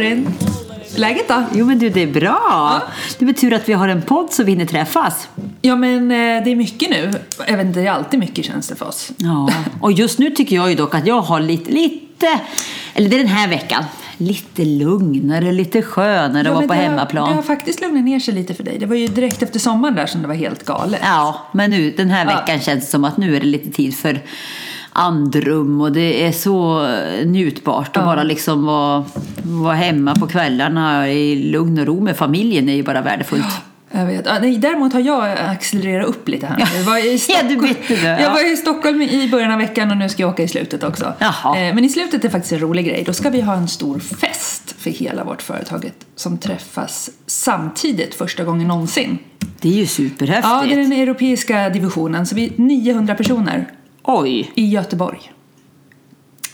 Karin! Läget då? Jo men du, det är bra. Det betyder att vi har en podd så vi hinner träffas. Ja men eh, det är mycket nu. Även det är alltid mycket känns det för oss. Ja, och just nu tycker jag ju dock att jag har lite, lite eller det är den här veckan, lite lugnare, lite skönare att vara på det har- hemmaplan. Det har faktiskt lugnat ner sig lite för dig. Det var ju direkt efter sommaren där som det var helt galet. Ja, men nu den här Ja. veckan känns det som att nu är det lite tid för andrum och det är så njutbart att Ja. bara liksom vara, vara hemma på kvällarna i lugn och ro med familjen är ju bara värdefullt. Jag vet. Ja, nej, däremot har jag accelererat upp lite här. Jag var i Ja, Stockholm, vet det, ja. jag var i Stockholm i början av veckan och nu ska jag åka i slutet också. Jaha. Eh, Men i slutet är faktiskt en rolig grej. Då ska vi ha en stor fest för hela vårt företag som träffas samtidigt första gången någonsin. Det är ju superhäftigt. Ja, det är den europeiska divisionen. Så vi är 900 personer Oj! i Göteborg.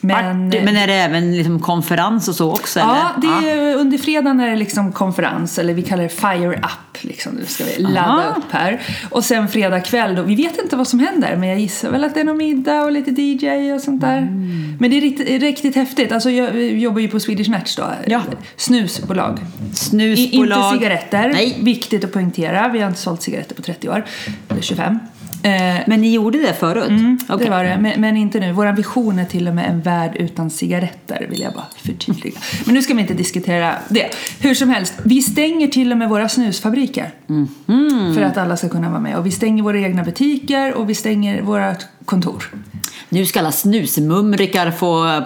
Men, Men, men är det även liksom konferens och så också? Ja, eller? det är, under fredagen är det liksom konferens, eller vi kallar det Fire Up. Liksom. Nu ska vi ladda Aha. upp här. Och sen fredag kväll, då, vi vet inte vad som händer, men jag gissar väl att det är någon middag och lite DJ och sånt där. Mm. Men det är riktigt, riktigt häftigt. Alltså, jag jobbar ju på Swedish Match då, Ja. snusbolag. I, Snusbolag. inte cigaretter, Nej. viktigt att poängtera. Vi har inte sålt cigaretter på 30 år, eller 25. Eh, Men ni gjorde det förut? Mm, Okej. Det var det, men, men inte nu. Vår vision är till och med en värld utan cigaretter, vill jag bara förtydliga. Men nu ska vi inte diskutera det. Hur som helst, vi stänger till och med våra snusfabriker. Mhm. För att alla ska kunna vara med. Och vi stänger våra egna butiker och vi stänger våra kontor. Nu ska alla snusmumrikar få uh,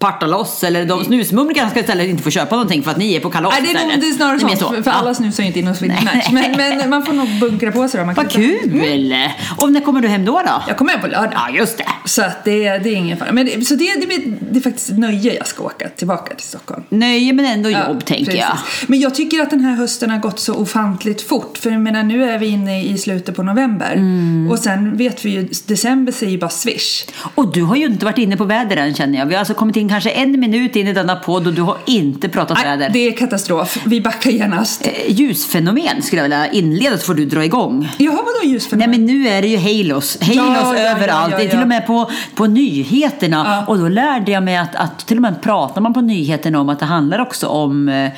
parta loss. Eller de snusmumrikarna ska istället inte få köpa någonting för att ni är på kalas Nej, det är nog det är snarare Det mer sånt, för, för alla snusar ju inte inom Swedish Nej. Match. Men, men man får nog bunkra på sig då. Man Vad kul! Och när kommer du hem då? då? Jag kommer hem på lördag. Ja, just det. Så det, det är ingen fara. Men det, så det, det, det är faktiskt nöje jag ska åka tillbaka till Stockholm. Nöje men ändå jobb, Ja, tänker jag. precis. Men jag tycker att den här hösten har gått så ofantligt fort. För jag menar, nu är vi inne i slutet på november. Mm. Och sen vet vi ju, december säger ju bara swish. Och du har ju inte varit inne på väder än känner jag. Vi har alltså kommit in kanske en minut in i denna podd och du har inte pratat Nej, väder. det är katastrof. Vi backar genast. Eh, Ljusfenomen skulle jag vilja inleda så får du dra igång. Jaha, vadå Nej ljusfenomen? men nu är det ju halos, halos Ja, överallt. ja, ja, Det är till och med på, på nyheterna. Och då lärde jag mig att, att till och med pratar man på nyheterna om att det handlar också om eh,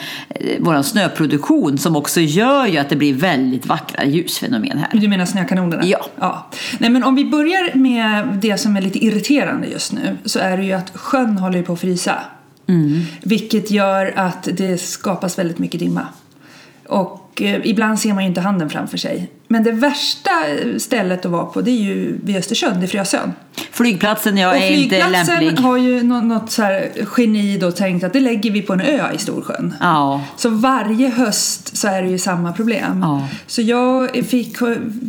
vår snöproduktion som också gör ju att det blir väldigt vackra ljusfenomen här. Du menar snökanonerna? Ja. ja. Nej, men om vi börjar med det som är lite irriterande just nu så är det ju att sjön håller ju på att frysa. Mm. Vilket gör att det skapas väldigt mycket dimma. Och eh, ibland ser man ju inte handen framför sig. Men det värsta stället att vara på det är ju vid Östersjön, det är Frösön. Flygplatsen jag Och är inte lämplig. flygplatsen har ju nå- något så här geni då tänkt att det lägger vi på en ö i Storsjön. Ja. Så varje höst så är det ju samma problem. Ja. Så jag fick,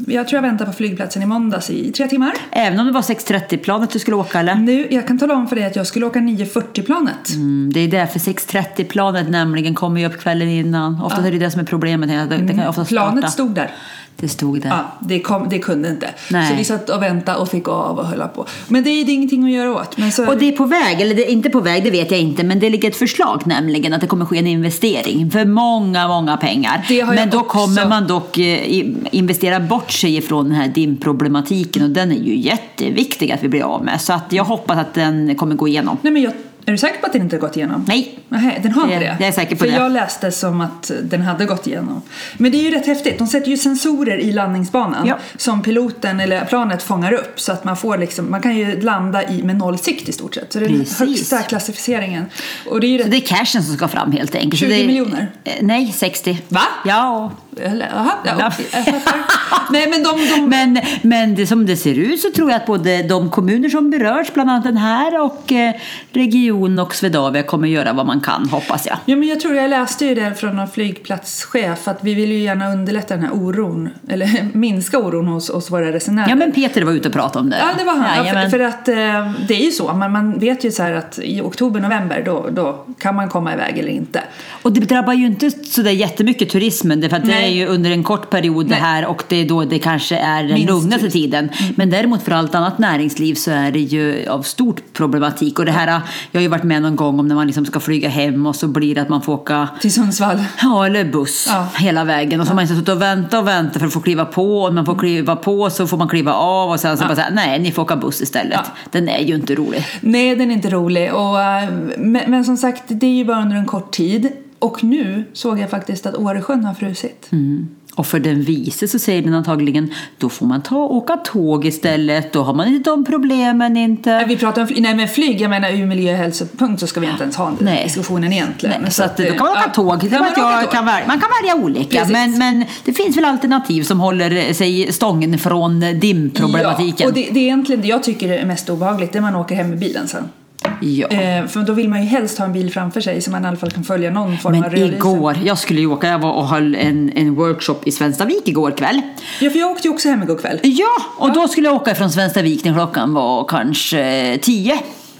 jag tror jag väntade på flygplatsen i måndags i tre timmar. Även om det var 6.30-planet du skulle åka eller? Nu, jag kan tala om för dig att jag skulle åka 9.40-planet. Mm, det är därför 6.30-planet nämligen kommer ju upp kvällen innan. Ofta är det det som är problemet. Det, det kan ofta starta. Planet stod där. Det stod där. Ja, det, kom, det kunde inte. Nej. Så vi satt och väntade och fick av och höll på. Men det är ingenting att göra åt. Så, Och det är på väg, eller det är inte på väg, det vet jag inte, men det ligger ett förslag nämligen att det kommer ske en investering för många, många pengar. Men då också. kommer man dock eh, investera bort sig ifrån den här dimproblematiken och den är ju jätteviktig att vi blir av med. Så att jag hoppas att den kommer gå igenom. Nej, men jag, är du säker på att den inte har gått igenom? Nej. Nej, den har inte Det- jag är säker på För det. jag läste som att den hade gått igenom. Men det är ju rätt häftigt. De sätter ju sensorer i landningsbanan Ja. som piloten eller planet fångar upp så att man får liksom, man kan ju landa i med noll sikt i stort sett. Så det är den Precis. högsta klassificeringen. Och det är ju Så rätt... det är cashen som ska fram helt enkelt. Så 20 det är, miljoner? Eh, Nej, 60. Va? Ja. Jaha, ja. Nej, men de... de... Men, men det, som det ser ut så tror jag att både de kommuner som berörs, bland annat den här och eh, region och Swedavia kommer göra vad man kan, hoppas jag. Ja, men jag tror jag läste ju det från någon flygplatschef att vi vill ju gärna underlätta den här oron, eller minska oron hos, hos våra resenärer. Ja, men Peter var ute och pratade om det. Ja, det var han. Ja, för, för att eh, det är ju så, man, man vet ju så här att i oktober, november då, då kan man komma iväg eller inte. Och det drabbar ju inte sådär jättemycket turismen, därför att det är ju under en kort period det Nej. här och det är då det kanske är den Minst lugnaste tid. tiden. Men däremot för allt annat näringsliv så är det ju av stort problematik. Och det här, jag har ju varit med någon gång om när man liksom ska flyga hem och så blir det att man får åka Till Sundsvall. Ja, eller buss Ja. hela vägen. Och så har man suttit och väntat och väntat för att få kliva på. Och man får kliva på så får man kliva av och sen så bara säga nej, ni får åka buss istället. Ja. Den är ju inte rolig. Nej, den är inte rolig. Och, eh, men, men som sagt, det är ju bara under en kort tid. Och nu såg jag faktiskt att Åresjön har frusit. Och för den vise så säger den antagligen då får man ta åka tåg istället. Då har man inte de problemen inte. Nej, Vi pratar om nej men flyg, jag menar ur miljö och hälsopunkt så ska vi inte ens ha den Nej. diskussionen egentligen. Nej, så att, då kan man åka ja, tåg. Det kan man jag kan välja, man kan välja olika. Precis. Men, men det finns väl alternativ som håller sig stången från dimproblematiken. Ja, och det, det är egentligen det jag tycker är mest obehagligt, det man åker hem med bilen sen. Ja. Eh, för då vill man ju helst ha en bil framför sig så man i alla fall kan följa någon form av Men rörelse. igår, jag skulle ju åka, jag var och höll en, en workshop i Svenstavik igår kväll. Ja, för jag åkte ju också hem igår kväll. Ja, och då skulle jag åka från Svenstavik när klockan var kanske 10.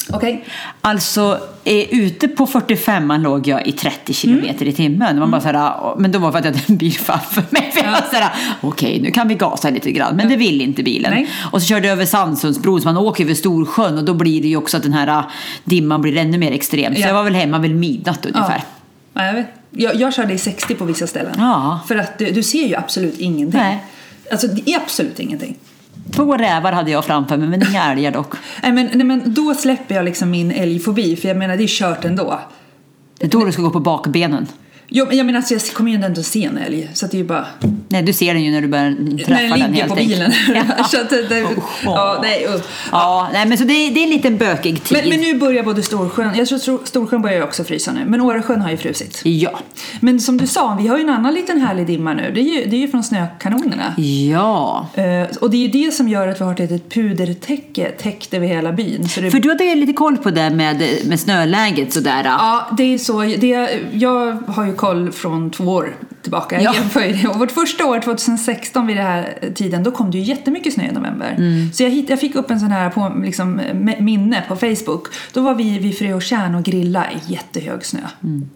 Okej. Alltså, eh, ute på 45 låg jag i 30 kilometer i timmen. Man bara så här, men då var det för att jag hade en bil framför mig. För jag var så här, okej nu kan vi gasa lite grann. Men det vill inte bilen. Nej. Och så körde jag över Sandsundsbron så man åker över Storsjön och då blir det ju också att den här eh, dimman blir ännu mer extrem. Så Ja. jag var väl hemma vid midnatt ungefär. Ja, jag, vet. Jag, jag körde i 60 på vissa ställen. Ja. För att du, du ser ju absolut ingenting. Nej. Alltså det är absolut ingenting. Två rävar hade jag framför mig, men inga älgar dock. Nej men, nej men då släpper jag liksom min älgfobi för jag menar det är kört ändå. Det är då du ska gå på bakbenen. Jo, men jag menar alltså jag kommer ju inte att se en älg så det är ju bara Nej, du ser den ju när du börjar träffa när den den ligger helt på enkelt. bilen. Ja. så att det, Usch, ja, nej, usch. Ja, nej, men så det, är- det är en liten bökig tid. Men, men nu börjar både Storsjön, jag tror Stor- Storsjön börjar ju också frysa nu, men Åresjön har ju frusit. Ja. Men som du sa, vi har ju en annan liten härlig dimma nu. Det är ju, det är ju från snökanonerna. Ja. Eh, och det är ju det som gör att vi har ett litet pudertäcke täckt över hela byn. Det, För du hade lite koll på det med, med snöläget sådär. Ja, det är så. Det, jag har ju koll från två år tillbaka. Ja. Jag. Och vårt första år, 2016 vid den här tiden, då kom det ju jättemycket snö i november. Mm. Så jag, hitt, jag fick upp en sån här på, liksom, minne på Facebook. Då var vi vid Frö och Tjärn och grilla i jättehög snö.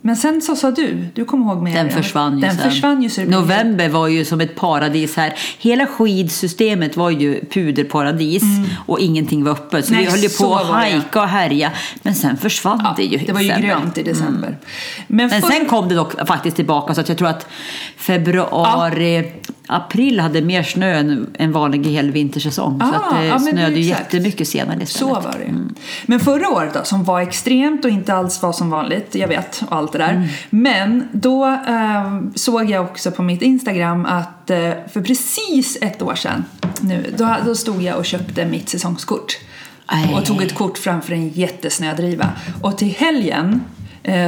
Men sen så sa du, du kommer ihåg mer. Mm. Den försvann ju Den sen. försvann ju November var ju som ett paradis här. Hela skidsystemet var ju puderparadis och ingenting var öppet. Så Mm. Nej, vi höll ju på att hajka och härja. Men sen försvann Ja, det ju. det var ju grönt i december. Men, Men för- sen kom det dock faktiskt tillbaka så att jag tror att februari, april hade mer snö än en vanlig hel vintersäsong. så Ah, att det ja, snöade ju exakt. jättemycket senare istället. Så var det ju. Men förra året då, som var extremt och inte alls var som vanligt, jag vet, och allt det där. Mm. Men då eh, såg jag också på mitt Instagram att eh, för precis ett år sedan nu, då, då stod jag och köpte mitt säsongskort. Aj. Och tog ett kort framför en jättesnödriva. Och till helgen eh,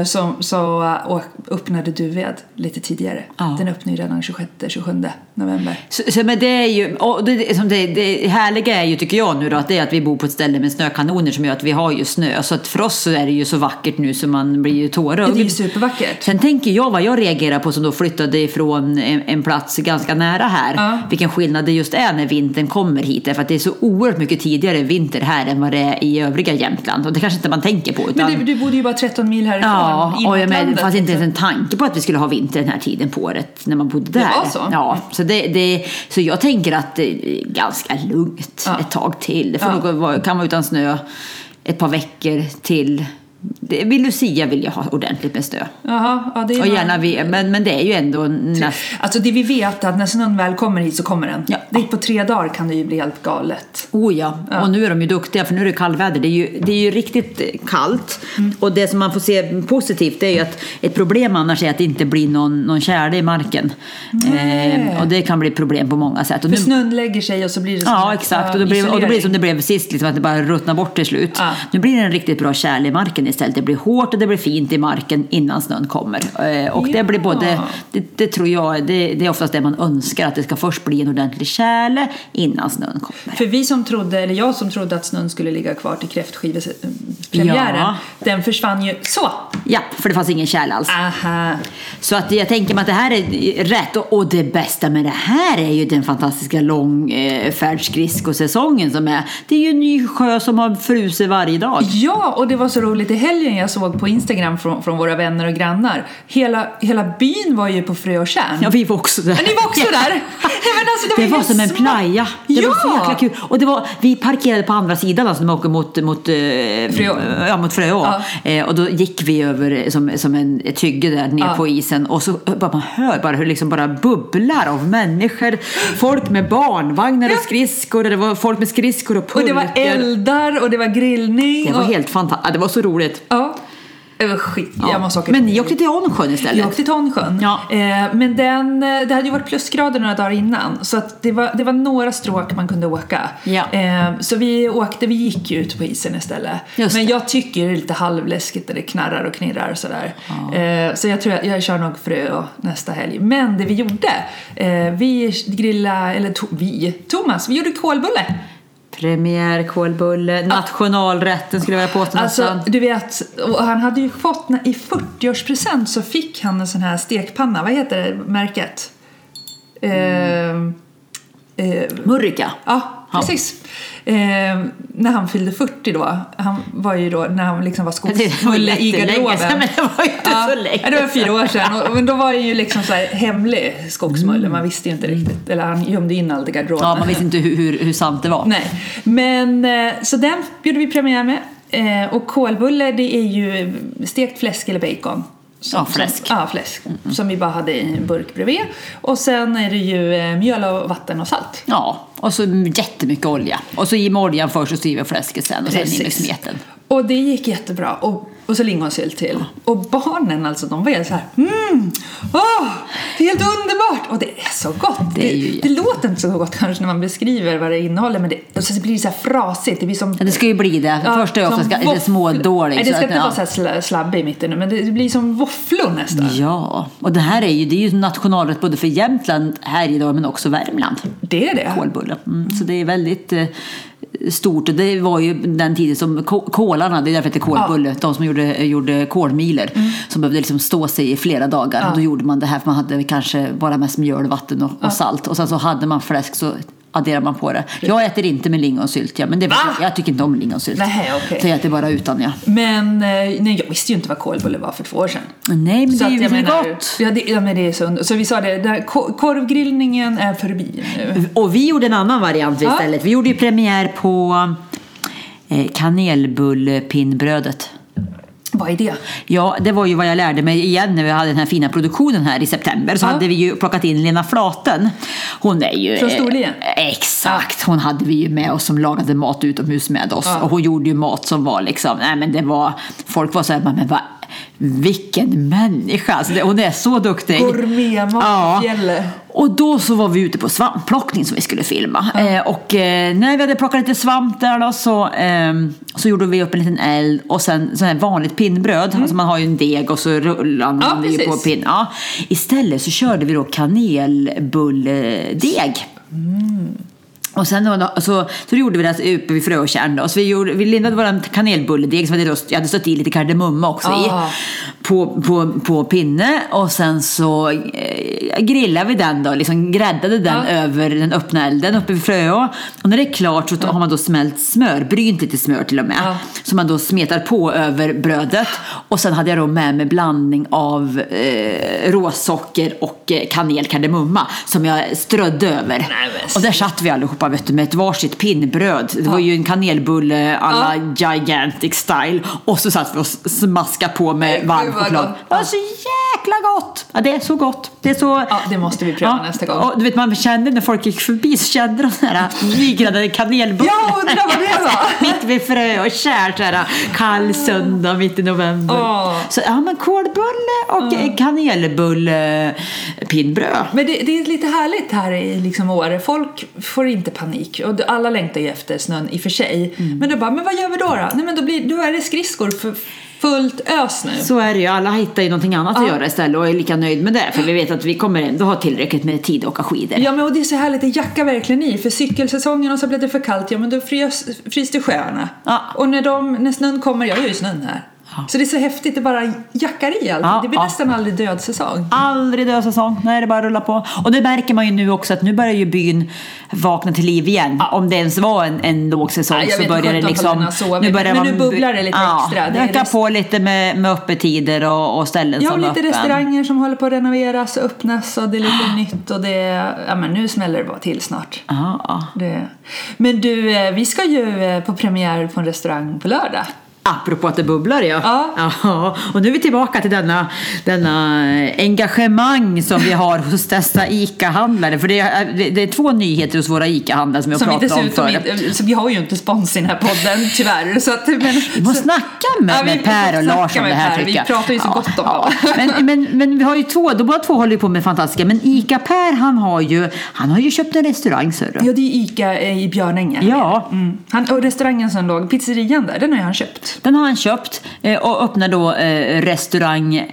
så, så eh, öppnade Duved lite tidigare. Ja. Den öppnade ju redan 26-27 november. Så, så, men det är ju, det, som det, det härliga är ju tycker jag nu då att det är att vi bor på ett ställe med snökanoner som gör att vi har ju snö. Så att för oss så är det ju så vackert nu så man blir ju Det är ju tårögd. supervackert. Sen tänker jag vad jag reagerar på som då flyttade ifrån en, en plats ganska nära här. Ja. Vilken skillnad det just är när vintern kommer hit. Därför att det är så oerhört mycket tidigare vinter här än vad det är i övriga Jämtland. Och det kanske inte man tänker på. Utan... Men du, du bodde ju bara 13 mil härifrån. Ja, och jag men, det fanns inte ens liksom. en tanke på att vi skulle ha vinter den här tiden på året när man bodde där. var så? Ja, så, det, det, så jag tänker att det är ganska lugnt Ja. ett tag till. Det får Ja. nog kan vara utan snö ett par veckor till. Det, vid Lucia vill jag ha ordentligt med snö. Jaha, ja, det är Och gärna vi, men, men det är ju ändå näst, Alltså det vi vet är att när snön väl kommer hit så kommer den. Ja. Det på tre dagar kan det ju bli helt galet. Oh ja. och nu är de ju duktiga för nu är det kallväder. Det är ju, det är ju riktigt eh, kallt. Mm. Och det som man får se positivt är ju att ett problem annars är att det inte blir någon, någon tjäle i marken. Eh, och det kan bli problem på många sätt. Och För nu, snön lägger sig och så blir det som Ja exakt, och då, blir, och då blir det som det blev sist, liksom, att det bara ruttnar bort till slut. Ja. Nu blir det en riktigt bra tjäle i marken istället. Det blir hårt och det blir fint i marken innan snön kommer. Eh, och det blir både, Ja. det, det tror jag, det, det är oftast det man önskar, att det ska först bli en ordentlig tjäle innan snön kommer. För vi som trodde, eller jag som trodde att snön skulle ligga kvar till kräftskive, premiären, Ja. den försvann ju så. Ja, för det fanns ingen kärl alls. Aha. Så att jag tänker mig att det här är rätt. Och, och det bästa med det här är ju den fantastiska långfärdsskridskosäsongen som är. Det är ju en ny sjö som har frusit varje dag. Ja, och det var så roligt helgen jag såg på Instagram från, från våra vänner och grannar. Hela, hela byn var ju på Frö och Tjärn. Ja, vi var också där. Ja, ni var också där? Men alltså, det var, Det var som en playa. Det ja! var så jäkla kul. Och det var, vi parkerade på andra sidan, alltså när man åker mot, mot, eh, Fröå. Ja, mot Fröå. Ja. Eh, och då gick vi över som, som en, ett hygge där ner Ja. på isen och så bara man hör bara hur det liksom bara bubblar av människor. Folk med barnvagnar och skridskor. och Det var folk med skridskor och Och pulkor. det var eldar och det var grillning. Det var och, helt fantastiskt. Det var så roligt. Ja. Det var skit. Ja. Jag måste åka Men ni åkte till Ånsjön istället? Jag åkte till Tonsjön. Ja. Eh, men den, eh, det hade ju varit plusgrader några dagar innan. Så att det, var, det var några stråk man kunde åka. Ja. Eh, så vi åkte, vi gick ju ut på isen istället. Just men det. jag tycker det är lite halvläskigt när det knarrar och knirrar och sådär. Eh, så jag tror jag, jag kör nog frö nästa helg. Men det vi gjorde, eh, vi grillade, eller to, vi, Thomas, vi gjorde kålbulle. Premiärkålbulle, nationalrätten skulle jag vilja påstå Alltså, nästan. du vet, han hade ju fått, i 40-årspresent så fick han en sån här stekpanna, vad heter det märket? Eh, eh, Murrika. ja, Ja. Eh, när han fyllde 40 då, han var ju då, när han liksom var skogsfull i sedan, garderoben. men det var ju inte så länge Ja, det var fyra år sedan. Och, men då var det ju liksom så hemlig skogsmulle, Mm. man visste ju inte riktigt. Eller han gömde in allt i garderoben. Ja, man visste inte hur, hur, hur sant det var. Nej, men eh, så den gjorde vi premiär med. Eh, Och kålbulle det är ju stekt fläsk eller bacon. Ja, fläsk. Som, ja, fläsk. Som vi bara hade i en burk bredvid. Och sen är det ju eh, mjöl och vatten och salt. Ja, och så jättemycket olja. Och så i med oljan först och så i med fläsket sen och sen i med smeten. Och det gick jättebra. Och, och så lingonsylt till. Och barnen alltså, de var helt så här, mm, åh, det är helt underbart! Och det är så gott. Det är ju det, låter inte så gott kanske när man beskriver vad det innehåller, men det, och så blir det så här frasigt. Det blir som Ja, det ska ju bli det. Ja, Först är det ofta ska, lite våfflor. smådåligt. Nej, det ska att- inte ja. vara så här sl- slabbig i mitten nu, men det blir som våfflor nästan. Ja, och det här är ju, det är ju nationalrätt både för Jämtland, Härjedalen men också Värmland. Det är det. Kålbulle. Mm, så det är väldigt eh, stort. Det var ju den tiden som ko- kålarna, det är därför det heter kålbulle, de som gjorde, gjorde kolmiler, som behövde liksom stå sig i flera dagar. Mm. Ja. Och då gjorde man det här, för man hade kanske bara mest mjöl, vatten och, och salt. Och sen så hade man fläsk så adderar man på det. Jag äter inte med lingonsylt, ja, men det jag, jag tycker inte om lingonsylt. Nej, okej. Så jag äter bara utan, ja. Men eh, nej, jag visste ju inte vad kålbulle var för två år sedan. Nej, men Så det är ju menar, gott. Ja, det, ja, men det är så Så vi sa det, där, ko- korvgrillningen är förbi nu. Och vi gjorde en annan variant Ja. istället. Vi gjorde ju premiär på eh, kanelbullpinnbrödet. Vad är det? Ja, det var ju vad jag lärde mig igen när vi hade den här fina produktionen här i september. Så Ja. hade vi ju plockat in Lena Flaten. Hon är ju... Från Storlien? Exakt! Hon hade vi ju med oss som lagade mat utomhus med oss. Ja. Och hon gjorde ju mat som var liksom, nej men det var, folk var så här, men vad, vilken människa! Alltså hon är så duktig. Gourmetmat Ja. Och då så var vi ute på svampplockning som vi skulle filma. Eh, och eh, när vi hade plockat lite svamp där då så, ehm, så gjorde vi upp en liten eld och sen så här vanligt pinnbröd. Alltså man har ju en deg och så rullar man Ja, på pinn. Ja. Istället så körde vi då kanelbulledeg. Och sen då, så, så gjorde vi det uppe vid Frötjärn då. Så vi, gjorde, vi lindade vår kanelbulledeg som hade jag hade stått i lite kardemumma också i. Ah. På, på, på pinne och sen så eh, grillade vi den då, liksom gräddade den Ja. över den öppna elden uppe vid Fröå. Och när det är klart så har man då smält smör, brynt lite smör till och med. Ja. Som man då smetar på över brödet. Och sen hade jag då med mig blandning av eh, råsocker och eh, kanel, kardemumma som jag strödde över. men och där satt vi allihopa vet du, med ett varsitt pinnbröd. Det var ju en kanelbulle alla gigantic style. Och så satt vi och smaskade på med Nej, varm choklad. Det var så jäkla gott! Ja, det är så gott. Det är så... Ja, det måste vi pröva nästa gång. Och du vet, man kände när folk gick förbi så kände de sådana här nygräddade kanelbullar. Jag undrar vad det var. mitt vid frö och kär så här kall söndag mitt i november. Åh. Så ja, men kålbulle och mm. kanelbulle pinnbröd. Men det, det är lite härligt här i liksom Åre. Folk får inte panik. Och alla längtar ju efter snön i och för sig. Mm. Men då bara, men vad gör vi då? då? Nej, men då, blir, då är det skridskor för fullt ös nu. Så är det ju, alla hittar ju någonting annat att Ja. göra istället och är lika nöjd med det. För vi vet att vi kommer ändå ha tillräckligt med tid att åka skidor. Ja men och det är så härligt, det jackar verkligen i. För cykelsäsongen och så blir det för kallt, ja men då frys, fryser sjöarna. Ja. Och när, de, när snön kommer, jag har ju snön här. Så det är så häftigt, det bara jackar i allt. Ja, det blir ja. nästan aldrig dödsäsong. Aldrig död säsong. Nej, det bara att rulla på. Och det märker man ju nu också att nu börjar ju byn vakna till liv igen. Om det ens var en, en låg säsong Ja, så vet börjar det liksom... har sovit. Men nu bubblar det lite extra. Det ökar på lite med, med öppettider och, och ställen Ja, som är lite öppen. restauranger som håller på att renoveras och öppnas och det är lite nytt och det... Ja men nu smäller det bara till snart. Ja, ja. Det. Men du, eh, vi ska ju eh, på premiär på en restaurang på lördag. Apropå att det bubblar ja. Ja. ja. Och nu är vi tillbaka till denna, denna engagemang som vi har hos dessa ICA-handlare. För det är, det- är två nyheter hos våra ICA-handlare som jag Som vi pratade om förr. inte, så vi har ju inte spons i den här podden tyvärr. Så att, men, Vi måste så- snacka med, Ja, vi med Per och Lars om det här Per. tycker Vi jag. pratar ju så gott om dem. Men, men, men vi har ju två, de båda två håller ju på med fantastiska. Men ICA-Per han har ju, han har ju köpt en restaurang sörru. Ja, det är Ica eh, i Björnänge. Ja. Mm. Han, och restaurangen som låg, pizzerian där, den har ju han köpt. Den har han köpt eh, och öppnar då eh, restaurangen,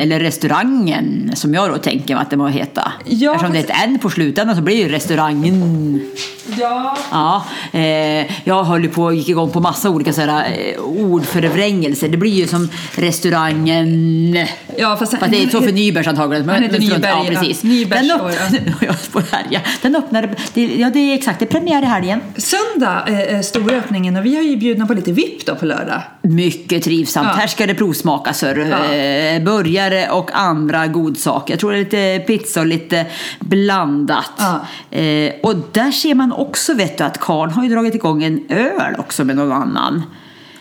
eller restaurangen som jag då tänker mig att det må heta. Ja, Eftersom det är ett N på slutändan så blir det ju restaurangen. Ja. Ja, eh, jag höll på och gick igång på massa olika så här, ordförvrängelser. Det blir ju som restaurangen. Ja, fast, Fast det är så för Nybergs antagligen. men- Han heter Nyberg, Ja, ja. precis. Nybergs Den, år, öpp- ja. Den öppnade, det, ja det är exakt, det är premiär i helgen. Söndag är stora öppningen och vi har ju bjudna på lite vipp då på lördag. Mycket trivsamt. Ja. Här ska det provsmakas. hörru. Ja. Eh, burgare och andra godsaker. Jag tror det är lite pizza och lite blandat. Eh, och där ser man också vet du, att Karl har ju dragit igång en öl också med någon annan.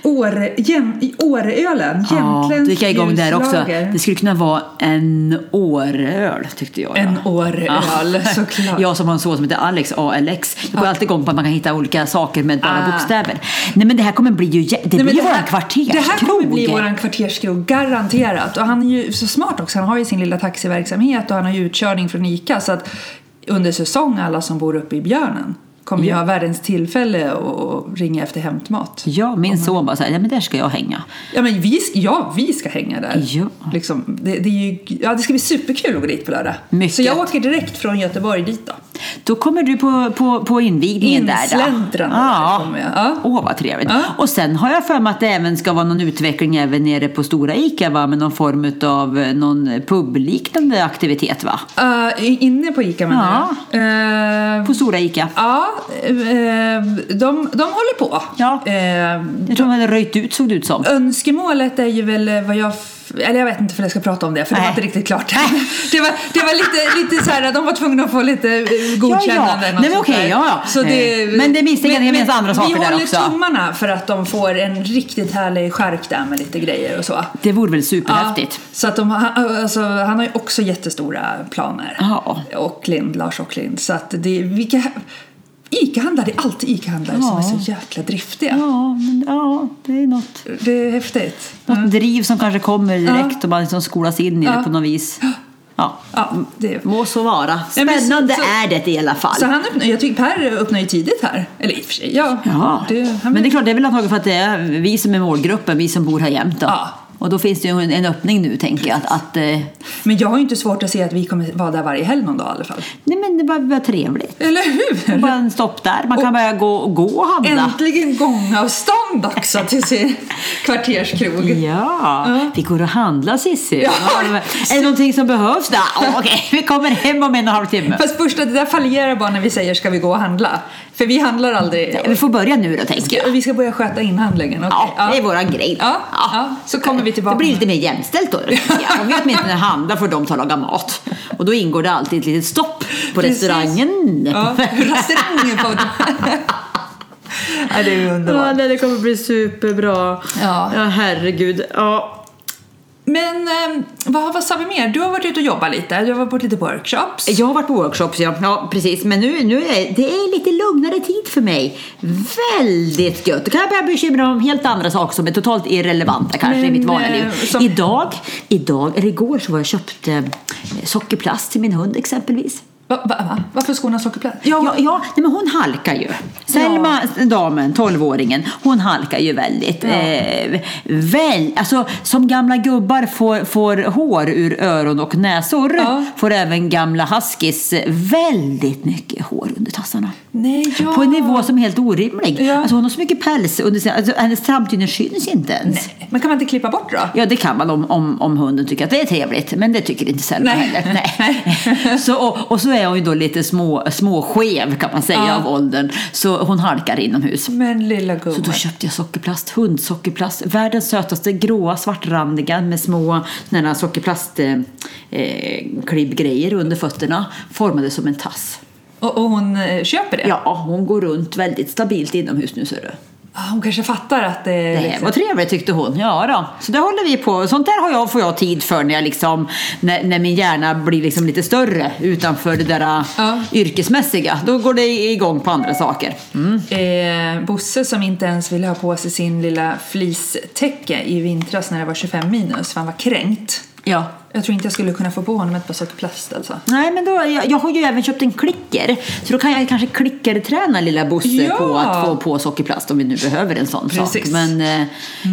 Åre, jäm, i Åreölen, Ja, jämtländsk gick jag igång där också. Det skulle kunna vara en Åreöl tyckte jag. ja. En Åreöl, såklart. Jag som har en son som heter Alex, ALX. Jag går alltid igång på att man kan hitta olika saker med bara Ah. bokstäver. Nej men det här kommer bli ju, det Nej, blir våran här- kvarterskrog. Det här kommer bli våran kvarterskrog, garanterat. Och han är ju så smart också. Han har ju sin lilla taxiverksamhet och han har ju utkörning från ICA. Så att under säsong, alla som bor uppe i Björnen kommer ju Ja. ha världens tillfälle att ringa efter hämtmat. Ja, min son bara såhär, ja men där ska jag hänga. Ja, men vi, ja, vi ska hänga där. Ja. Liksom, det, det, är ju, ja, det ska bli superkul att gå dit på lördag. Mycket. Så jag åker direkt från Göteborg dit då. Då kommer du på, på, på invigningen där då. Insläntrande där Ja. kommer jag. Ja. Åh, vad trevligt. Ja. Och sen har jag för mig att det även ska vara någon utveckling även nere på Stora Ica va? Med någon form av någon publiknande aktivitet va? Uh, inne på ICA menar du? Eh, På Stora Ica. Ja, eh, de, de håller på. Ja. Eh, Jag tror de hade röjt ut såg det ut som. önskemålet är ju väl eh, vad jag... Eller jag vet inte för jag ska prata om det för det Nej. var inte riktigt klart. Det var, det var lite, lite så här, de var tvungna att få lite eh, godkännande. Ja, ja. Nej, men där. ja, ja. Så det, Eh, men det misstänker jag, det finns andra saker vi där håller också. tummarna för att de får en riktigt härlig skärk där med lite grejer och så. Det vore väl superhäftigt. så att de, alltså, han har ju också jättestora planer. Ja. Och Lind, Lars och Lind. Så att det, vilka, Ica-handlare, det är alltid Ica-handlare som är så jäkla driftiga. Ja, men, ja, det är något, Det är häftigt. något driv som kanske kommer direkt och man liksom skolas in i det Ja. på något vis. Ja. Ja, det. Må så vara. Ja, men så- Spännande så- är det i alla fall. Så han öppnar, jag tycker Per öppnar ju tidigt här. Eller i och för sig, ja. Ja, Det, men det är klart, det är väl antagligen för att det är vi som är målgruppen, vi som bor här jämt. Då. Ja. Och då finns det ju en, öppning nu, tänker jag. Att, att, eh, Men jag har ju inte svårt att se att vi kommer vara där varje helg någon dag i alla fall. nej men det var, var trevligt. Eller hur? Bara en stopp där. Man kan Och- börja gå, gå och handla. Äntligen gångavstånd också till sin kvarterskrog. Ja, vi går och handlar Cissi. Ja. Är det någonting som behövs? Ja, Okej, vi kommer hem om en och en halv timme. Fast först, det där fallerar bara när vi säger ska vi gå och handla. För vi handlar aldrig. Vi får börja nu då, tänker jag. Vi ska börja sköta inhandlingen. okej. Ja, det är våran grej. Ja, ja. Så kommer vi tillbaka. Det blir lite mer jämställt då. Ja, om vi åtminstone handlar får de ta och laga mat. Och då ingår det alltid ett litet stopp på Precis. restaurangen. Ja, restaurangen på... ja, det är underbart. Ja, det kommer bli superbra. Ja. ja herregud. Ja. Men eh, vad, vad sa vi mer? Du har varit ute och jobbat lite. Du har varit på lite workshops. Jag har varit på workshops, ja. ja precis. Men nu, nu är det är lite lugnare tid för mig. Väldigt gött. Då kan jag börja bekymra mig om helt andra saker som är totalt irrelevanta kanske i Men, mitt vanliga eh, liv. som- Idag, idag, eller igår så var jag köpte eh, sockerplast till min hund exempelvis. Va, va, va? Varför ska hon ha sockerplast? Ja, ja nej, men hon halkar ju. Selma, damen, 12-åringen, hon halkar ju väldigt. Ja. Eh, väl, alltså, som gamla gubbar får, får hår ur öron och näsor Ja. får även gamla huskies väldigt mycket hår under tassarna. Nej, ja. På en nivå som är helt orimlig. Ja. Alltså, hon har så mycket päls under sin, alltså, hennes framtiden syns inte ens. Nej. Men kan man inte klippa bort då? Ja, det kan man om, om, om hunden tycker att det är trevligt, men det tycker inte Selma Nej. heller. Nej. så, och, och så är hon ju då lite små, små skev kan man säga Ja. av åldern, så hon halkar inomhus. Men lilla Så då gumman. köpte jag sockerplast, hundsockerplast, världens sötaste gråa svartrandiga med små såna här sockerplast eh, eh, under fötterna, formade som en tass. Och, och hon eh, köper det? Ja, hon går runt väldigt stabilt inomhus nu ser du. Ah, Hon kanske fattar att det. Det liksom- var trevligt tyckte hon. Ja då. Så det håller vi på. Sånt där har jag, får jag tid för när, jag liksom, när, när min hjärna blir liksom lite större utanför det där Ja. yrkesmässiga. Då går det igång på andra saker. Mm. Eh, Bosse som inte ens ville ha på sig sin lilla fleecetäcke i vintras när det var 25 minus för han var kränkt. Ja. Jag tror inte jag skulle kunna få på honom ett par sockerplast alltså. Nej, men då, jag, jag har ju även köpt en klicker. Så då kan jag kanske klickerträna lilla Bosse Ja. på att få på sockerplast om vi nu behöver en sån sak. Precis. Men eh,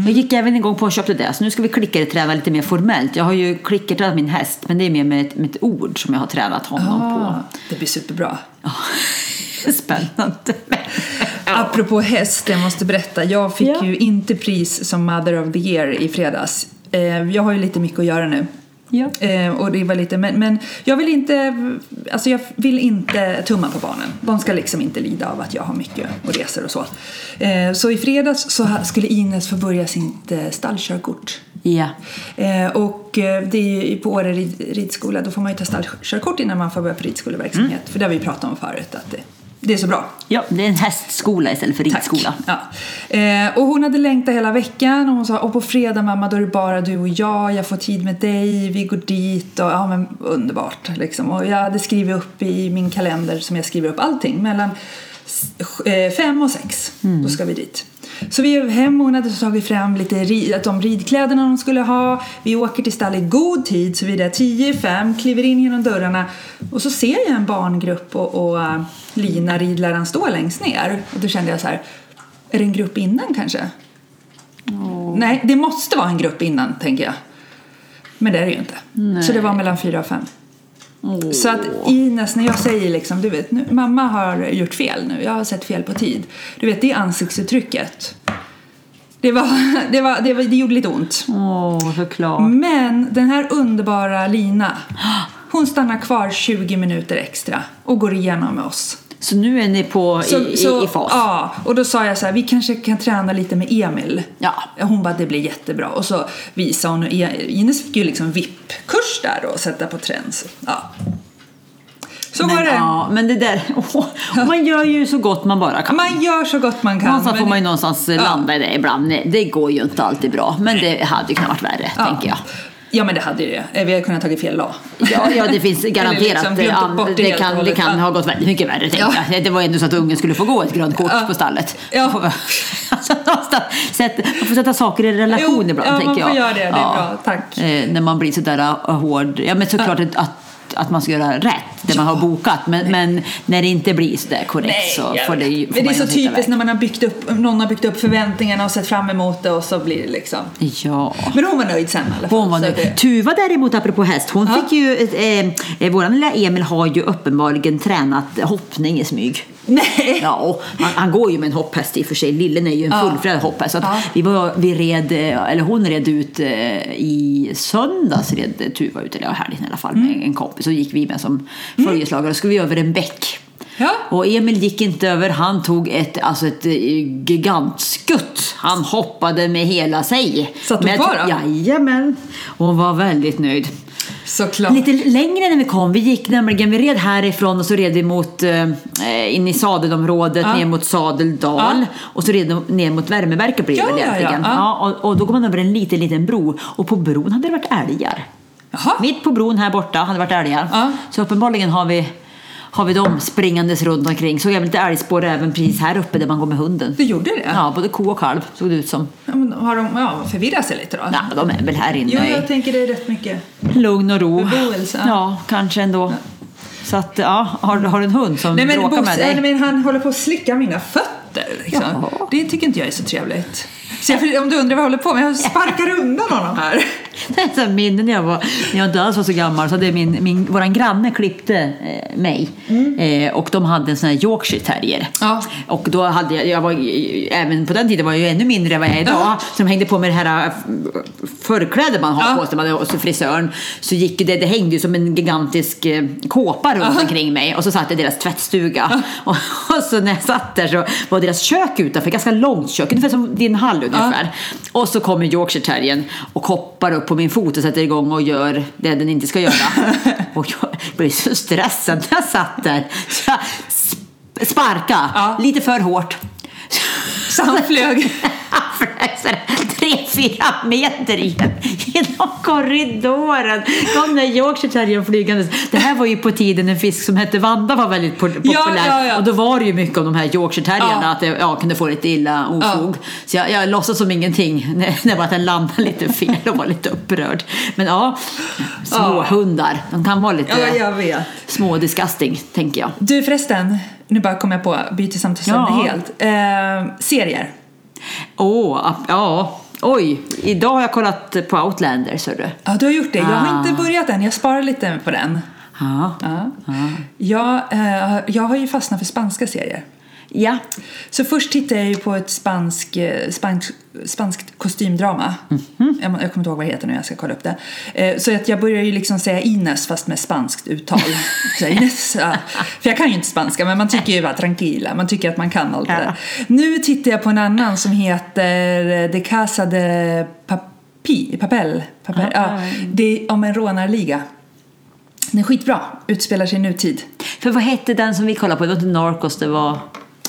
jag gick även igång på och köpte det. Så nu ska vi klickerträna lite mer formellt. Jag har ju klickertränat min häst, men det är mer med ett, med ett ord som jag har tränat honom på. Ah, det blir superbra. Spännande. Apropå häst, jag måste berätta. Jag fick Ja. ju inte pris som Mother of the Year i fredags. Eh, jag har ju lite mycket att göra nu. Ja. Eh, och det var lite, men, men jag vill inte, alltså jag vill inte tumma på barnen. De ska liksom inte lida av att jag har mycket och resor och så. Eh, så i fredags så skulle Ines få börja sitt eh, stallkörkort. Ja. Eh, och eh, det är ju på Åre rid, ridskola, då får man ju ta stallkörkort innan man får börja på ridskoleverksamhet. För det har vi pratat om förut, att det, det är så bra. ja, det är en hästskola istället för Tack. ridskola. Ja. Eh, och hon hade längtat hela veckan och hon sa och på fredag mamma då är det bara du och jag, jag får tid med dig, vi går dit och ja men underbart liksom. Och jag hade skrivit upp i min kalender som jag skriver upp allting mellan eh, fem och sex, då ska vi dit. Så vi är hem och hon hade tagit fram lite ri- att de ridkläderna hon skulle ha. Vi åker till stall i god tid så vi är där 10 fem, kliver in genom dörrarna och så ser jag en barngrupp och, och äh, Lina ridläraren står längst ner. Och då kände jag så här, är det en grupp innan kanske? Nej, det måste vara en grupp innan tänker jag. Men det är det ju inte. Så det var mellan fyra och fem. Så att Ines, när jag säger liksom, du vet, nu, mamma har gjort fel nu, jag har sett fel på tid. Du vet, det ansiktsuttrycket. Det, var, det, var, det, var, det gjorde lite ont. Åh, såklart. Men den här underbara Lina, hon stannar kvar 20 minuter extra och går igenom med oss. Så nu är ni på i, Så, så, i, fas? Ja, och då sa jag så här, vi kanske kan träna lite med Emil. Ja. Hon bara, det blir jättebra. Och så visade hon, E- Ines fick ju liksom VIP-kurs där och sätta på trends. Ja. Så men, var det. Ja, men det där, åh, man gör ju så gott man bara kan. Man gör så gott man kan. Någonstans får man ju någonstans Ja. landa i det ibland. Det går ju inte alltid bra, men det hade kunnat varit värre, Ja. tänker jag. Ja, men det hade ju det. Eh, Vi hade kunnat tagit fel dag. Ja, ja, det finns garanterat. liksom bort det det, och kan, det kan Ja. ha gått väldigt mycket värre, tänker Ja. jag. Det var ändå så att ungen skulle få gå ett grönt kort Ja. på stallet. Ja. Så får vi- Alltså, någonstans, sätt, man får sätta saker i relation Jo, ibland, ja, man tänker jag. får göra det. Det är bra. Tack. Eh, när man blir sådär uh, hård. Ja, men såklart att, att att man ska göra rätt, det man har bokat. Men, men när det inte blir sådär korrekt så jag får det ju får Men det är så typiskt när man har byggt upp, någon har byggt upp förväntningarna och sett fram emot det och så blir det liksom. Ja. Men hon var nöjd sen i alla fall. Hon var så nöjd. det- Tuva däremot, apropå häst, hon Ja. fick ju, eh, eh, våran lilla Emil har ju uppenbarligen tränat hoppning i smyg. Nej! Ja, han, han går ju med en hopphäst i och för sig. Lillen är ju en Ja. fullfjädrad hopphäst. Så Ja. vi, var, vi red, eh, eller hon red ut eh, i söndags, red Tuva ut, eller helgen i alla fall, Mm. med en kompis. Så gick vi med som följeslagare och skulle vi över en bäck. Ja. Och Emil gick inte över, han tog ett, alltså ett eh, gigantskutt. Han hoppade med hela sig. Satt hon kvar då? Jajamän. Och hon var väldigt nöjd. Såklart. Lite längre när vi kom. Vi gick nämligen, vi red härifrån och så red vi mot, eh, in i sadelområdet, Ja. ner mot Sadeldal. Ja. Och så red vi ner mot Värmeverket det Ja, väl ja, ja. egentligen. Ja. och, och då går man över en liten, liten bro. Och på bron hade det varit älgar. Jaha. Mitt på bron här borta hade det varit älgar. Så uppenbarligen har vi, har vi dem springandes runt omkring. Såg även lite älgspår även precis här uppe där man går med hunden. Du gjorde det? Ja, både ko och kalv såg det ut som. Ja, men har de ja, förvirrat sig lite då? Ja, de är väl här inne Jo, i jag tänker det är rätt mycket. lugn och ro. Beboelse, ja. Ja, kanske ändå. Så att, ja, har, har du en hund som Nej men, bråkar med dig? nej, men han håller på att slicka mina fötter. Liksom. Det tycker inte jag är så trevligt. Så jag, om du undrar vad jag håller på med, jag sparkar undan honom här. Det är ett sånt minne när jag, var, när jag inte alls var så gammal. Så det min, min, våran granne klippte eh, mig. Eh, och de hade en sån här Yorkshire terrier. Ja. Och då hade jag, jag var, även på den tiden var jag ju ännu mindre än vad jag är idag. Ja. Så de hängde på med det här eh, förklädet man har Ja. på sig, man hade- så frisören. Så gick det, det hängde ju som en gigantisk eh, kåpa runt omkring mig. Och så satt jag i deras tvättstuga. Och, och så när jag satt där så var deras kök utanför, ganska långt kök, ungefär som din hall ungefär. Och så kommer Yorkshire terriern och hoppar upp på min fot och sätter igång och gör det den inte ska göra. och jag blev så stressad när jag satt där. Så jag sp- sparka Ja. lite för hårt. Så han flög. Han flög sådär tre, fyra meter igen genom korridoren. Kom den Yorkshire terriern flygandes. Det här var ju på tiden en fisk som hette Vanda var väldigt po- populär. ja, ja. Och då var det ju mycket om de här Yorkshire terrierna, Ja. att det ja, kunde få lite illa ofog. Så jag, jag låtsas som ingenting när, när bara att den landade lite fel och var lite upprörd. Men ja, små Ja. hundar, de kan vara lite Ja, jag små disgusting, tänker jag. Du förresten, nu bara kom jag på, byter samtalsämne Ja. helt. Eh, serier. Åh, ap- ja. Oj, idag har jag kollat på Outlander, så du. Ja, du har gjort det. Jag har Ah. inte börjat än, jag sparar lite på den. Ja. Ja. Jag, eh, jag har ju fastnat för spanska serier. Ja. Så först tittade jag ju på ett spansk, eh, spansk, spanskt kostymdrama. Mhm. jag, jag kommer inte ihåg vad det heter nu, jag ska kolla upp det. Eh, så att jag börjar ju liksom säga Ines fast med spanskt uttal. så Ines, ja. För jag kan ju inte spanska, men man tycker ju bara tranquila, man tycker att man kan allt det Ja. där. Nu tittar jag på en annan som heter De Casa de Papi, Papel. Papel ja. Det är om en rånarliga. Den är skitbra, utspelar sig i nutid. För vad hette den som vi kollade på? Det var inte Narcos, det var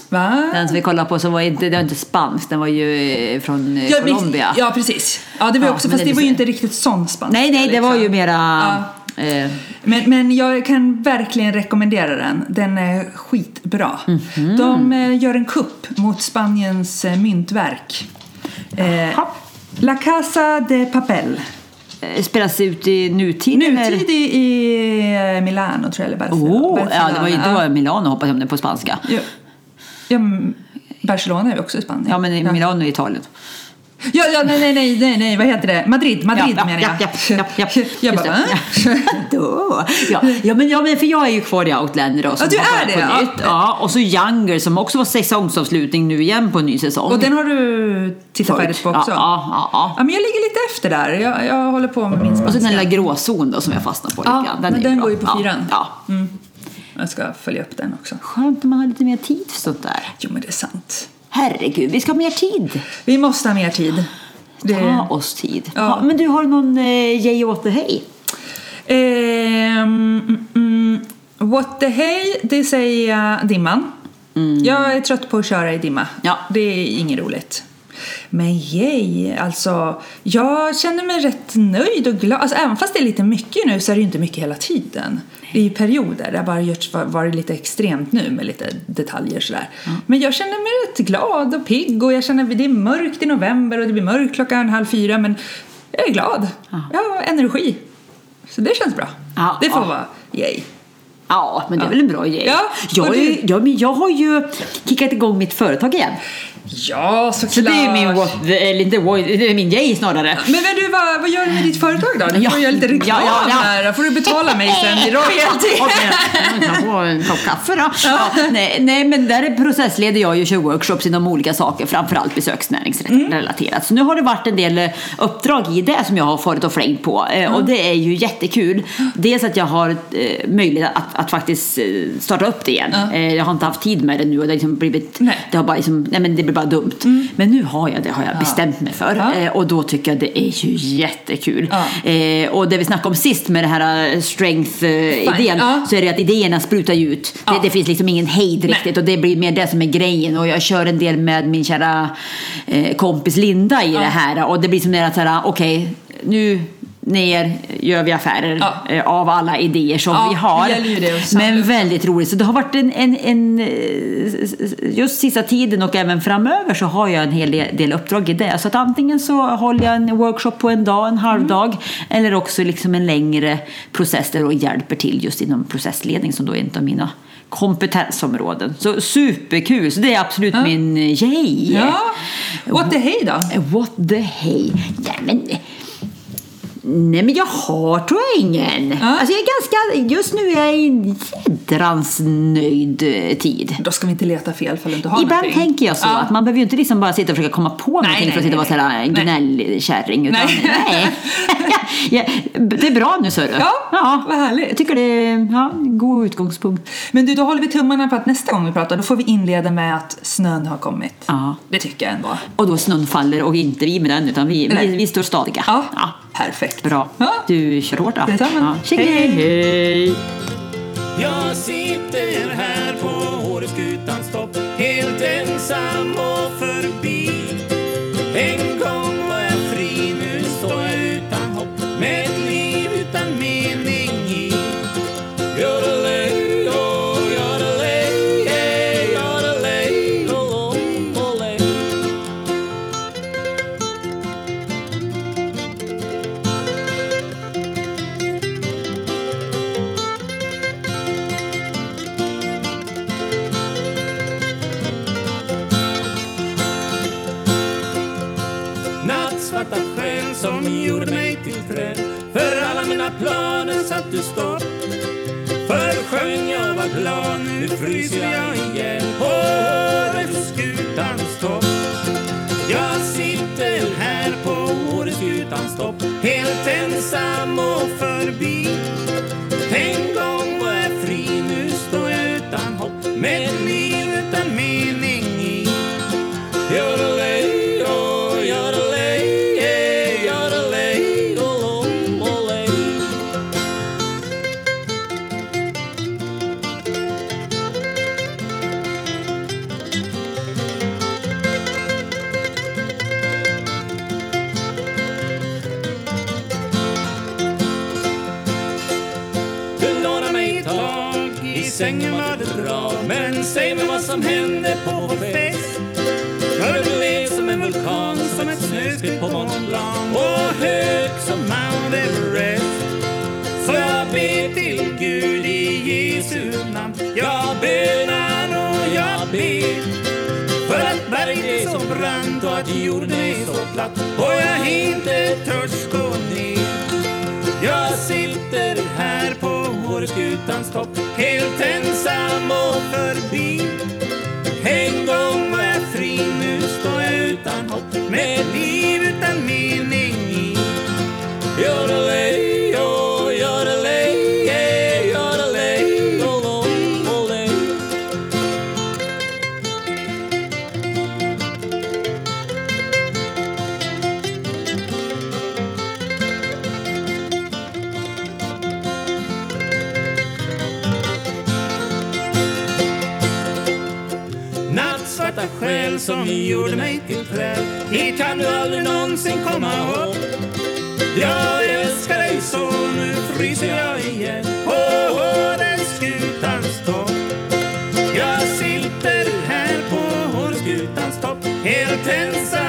Va? den som vi kollade på som var inte, det var inte spansk, den var ju eh, från eh, Ja, Colombia. Ja, precis. Ja, det var Ja, också, fast det var ju inte riktigt sån spanska. Nej, nej, det var ju liksom. mera... Ja. Eh, Men, men jag kan verkligen rekommendera den. Den är skitbra. Mhm. De eh, gör en kupp mot Spaniens myntverk. Eh. La Casa de Papel. spelas ut i nutid? Nutid i, i Milano tror jag, eller Barcelona. Oh, ja, Barcelona. det var ju det var Milano hoppas jag om det är på spanska. Ja. Ja, Barcelona är ju också i Spanien. Ja, men i Milano i Italien. Ja, ja, nej, nej, nej, nej, nej, vad heter det? Madrid, Madrid ja, menar ja, jag. ja, ja, ja. Jag Just bara, det. Ja, ja, men, ja, men för jag är ju kvar i Outlander då, som Ja, du är det, på ja. nytt. Ja, och så Younger som också var säsongsavslutning nu igen på en ny säsong. Och den har du tittat färdigt på också? Ja, ja, ja. Ja, men jag ligger lite efter där. Jag, jag håller på med min Och så spanska. den lilla gråzon då som jag fastnar på lite Ja, grann. men den går ju på ja, fyran. Ja. Jag ska följa upp den också. Skönt om man har lite mer tid för sånt där. Jo, men det är sant. Herregud, vi ska ha mer tid. Vi måste ha mer tid. Det... Ta oss tid. Ja. Ja. men du har någon eh, J åt hej? Ehm, mm, mm, what the hey, det säger jag Dimman. Jag är trött på att köra i dimma. Ja. Det är inget roligt. Men yay, alltså jag känner mig rätt nöjd och glad. Alltså, även fast det är lite mycket nu så är det ju inte mycket hela tiden. Ju perioder. Det har bara gjorts- var- varit lite extremt nu med lite detaljer sådär. Men jag känner mig rätt glad och pigg och jag känner att det är mörkt i november och det blir mörkt klockan halv fyra men jag är glad. Jag har energi. Så det känns bra. Ja, det får vara yay. Ja, men det är väl en bra grej. Ja, jag, och är, du? ju- jag, jag har ju kickat igång mitt företag igen. Ja, såklart. Så det är min, what, eller inte what, det är min grej snarare. Men, men du, vad, vad gör du med ditt företag då? Du Ja, får göra lite reklam ja, ja, här. Får du betala mig sen i. Okej, jag kan få en kopp kaffe då. Ja, nej, nej, men där processleder jag ju kör workshops inom olika saker, framförallt besöksnäringsrelaterat. Så nu har det varit en del eh, uppdrag i det som jag har farit och flängt på eh, och det är ju jättekul. Dels att jag har eh, möjlighet att, att faktiskt eh, starta upp det igen. Ja. Eh, jag har inte haft tid med det nu och det liksom blivit, Nej. det har bara liksom, nej men det blir bara dumt. Men nu har jag det, har jag bestämt mig för Ja. Eh, och då tycker jag det är ju jättekul. Ja. Och det vi snackade om sist med det här strength-idén Ja. så är det att idéerna sprutar ju ut. Ja. Det, det finns liksom ingen hejd Nej. riktigt och det blir mer det som är grejen. Och jag kör en del med min kära kompis Linda i det här och det blir som det att okej, nu ner gör vi affärer Ja. eh, av alla idéer som Ja, vi har. Men väldigt roligt. Så det har varit en, en, en eh, just sista tiden och även framöver så har jag en hel del- uppdrag i det. Så att antingen så håller jag en workshop på en dag, en halvdag, Mm. eller också liksom en längre process där jag hjälper till just inom processledning som då är en av mina kompetensområden. Så superkul! Så det är absolut min eh, yay! Ja. What the hey då? What the hey? Ja, men... Nej men jag har tror jag ingen. Ja. Alltså jag är ganska, just nu är jag i en jädrans nöjd eh, tid. Då ska vi inte leta fel för att du inte har Ibland någonting. tänker jag så, Ja. att man behöver ju inte liksom bara sitta och försöka komma på någonting nej, för att sitta och vara nej, såhär nej. gnällkärring. Utan, Nej. nej. ja, det är bra nu Sörre. Ja, vad härligt. Jag tycker det är ja, en god utgångspunkt. Men du, då håller vi tummarna på att nästa gång vi pratar, då får vi inleda med att snön har kommit. Ja. Det tycker jag ändå. Och då snön faller och inte vi med den utan vi, vi, Nej. vi står stadiga. Ja, perfekt. Bra. Ja. Du kör hårt då. Detsamma. Ja. Hej. hej. Jag sitter här på Åreskutans topp Helt ensam och förbi ensam och förbi. Som hände på vår fest. För du är som en vulkan, som ett snöskred på Mont Blanc och hög som Mount Everest. Så jag ber till Gud i Jesu namn. Jag bönar och jag ber. För att berget är så brant och att jorden är så platt. Och jag inte törs gå ner. Jag sitter här på Åreskutans topp. Helt ensam och förbi. Med ett liv utan mening i oh, oh, oh. Nattsvarta själ som gjorde mig till det Hit kan du aldrig någonsin komma ihåg Jag älskar dig så, nu fryser jag igen. På Åreskutans topp. Jag sitter här på Åreskutans topp. Helt ensam